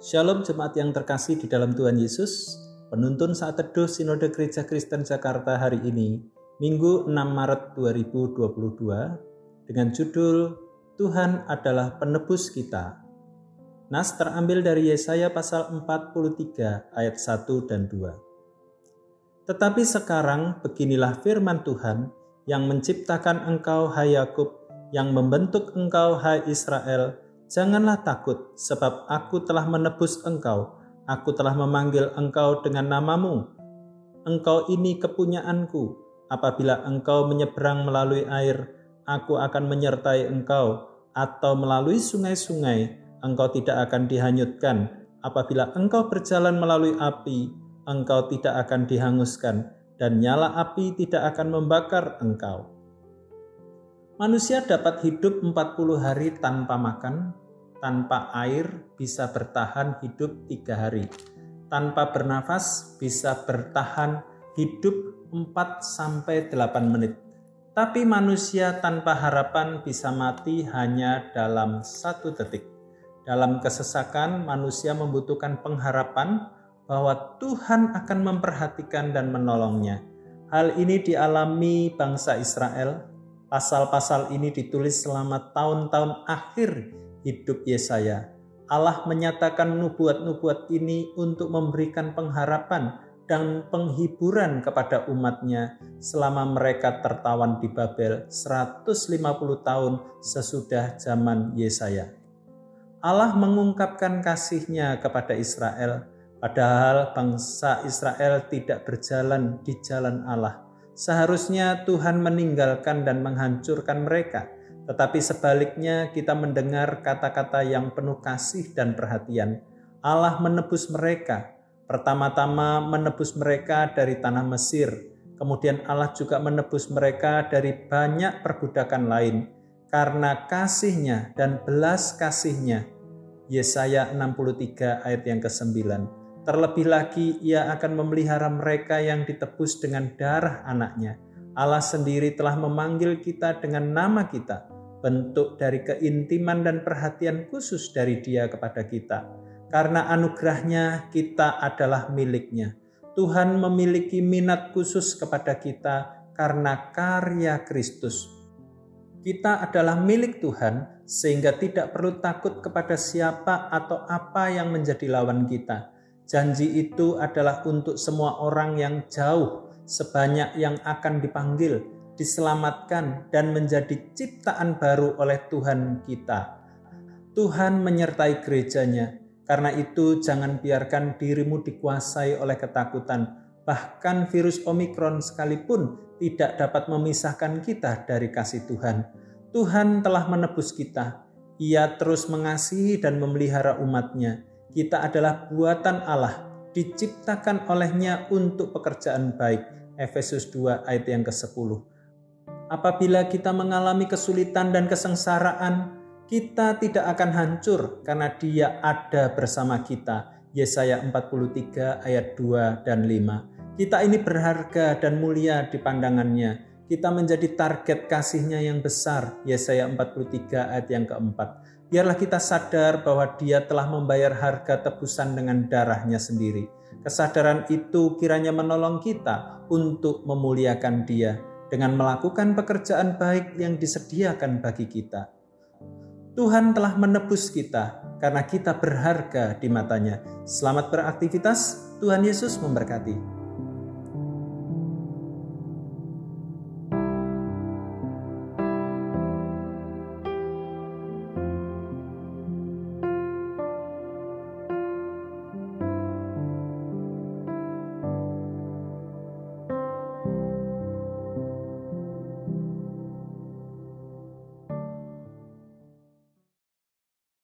Shalom jemaat yang terkasih di dalam Tuhan Yesus. Penuntun saat teduh Sinode Gereja Kristen Jakarta hari ini, Minggu 6 Maret 2022, dengan judul Tuhan adalah penebus kita. Nas terambil dari Yesaya pasal 43 ayat 1 dan 2. Tetapi sekarang beginilah firman Tuhan yang menciptakan engkau hai Yakub, yang membentuk engkau hai Israel, Janganlah takut, sebab aku telah menebus engkau. Aku telah memanggil engkau dengan namamu. Engkau ini kepunyaanku. Apabila engkau menyeberang melalui air, aku akan menyertai engkau. Atau melalui sungai-sungai, engkau tidak akan dihanyutkan. Apabila engkau berjalan melalui api, engkau tidak akan dihanguskan. Dan nyala api tidak akan membakar engkau. Manusia dapat hidup 40 hari tanpa makan, tanpa air bisa bertahan hidup tiga hari. Tanpa bernafas bisa bertahan hidup 4 sampai 8 menit. Tapi manusia tanpa harapan bisa mati hanya dalam satu detik. Dalam kesesakan, manusia membutuhkan pengharapan bahwa Tuhan akan memperhatikan dan menolongnya. Hal ini dialami bangsa Israel Pasal-pasal ini ditulis selama tahun-tahun akhir hidup Yesaya. Allah menyatakan nubuat-nubuat ini untuk memberikan pengharapan dan penghiburan kepada umatnya selama mereka tertawan di Babel 150 tahun sesudah zaman Yesaya. Allah mengungkapkan kasihnya kepada Israel, padahal bangsa Israel tidak berjalan di jalan Allah Seharusnya Tuhan meninggalkan dan menghancurkan mereka, tetapi sebaliknya kita mendengar kata-kata yang penuh kasih dan perhatian. Allah menebus mereka, pertama-tama menebus mereka dari tanah Mesir, kemudian Allah juga menebus mereka dari banyak perbudakan lain. Karena kasihnya dan belas kasihnya, Yesaya 63 ayat yang ke-9 Terlebih lagi ia akan memelihara mereka yang ditebus dengan darah anaknya. Allah sendiri telah memanggil kita dengan nama kita, bentuk dari keintiman dan perhatian khusus dari dia kepada kita. Karena anugerahnya kita adalah miliknya. Tuhan memiliki minat khusus kepada kita karena karya Kristus. Kita adalah milik Tuhan sehingga tidak perlu takut kepada siapa atau apa yang menjadi lawan kita Janji itu adalah untuk semua orang yang jauh, sebanyak yang akan dipanggil, diselamatkan, dan menjadi ciptaan baru oleh Tuhan kita. Tuhan menyertai gerejanya, karena itu jangan biarkan dirimu dikuasai oleh ketakutan. Bahkan virus Omikron sekalipun tidak dapat memisahkan kita dari kasih Tuhan. Tuhan telah menebus kita. Ia terus mengasihi dan memelihara umatnya kita adalah buatan Allah, diciptakan olehnya untuk pekerjaan baik. Efesus 2 ayat yang ke-10. Apabila kita mengalami kesulitan dan kesengsaraan, kita tidak akan hancur karena dia ada bersama kita. Yesaya 43 ayat 2 dan 5. Kita ini berharga dan mulia di pandangannya. Kita menjadi target kasihnya yang besar. Yesaya 43 ayat yang keempat biarlah kita sadar bahwa Dia telah membayar harga tebusan dengan darahnya sendiri. Kesadaran itu kiranya menolong kita untuk memuliakan Dia dengan melakukan pekerjaan baik yang disediakan bagi kita. Tuhan telah menebus kita karena kita berharga di matanya. Selamat beraktivitas, Tuhan Yesus memberkati.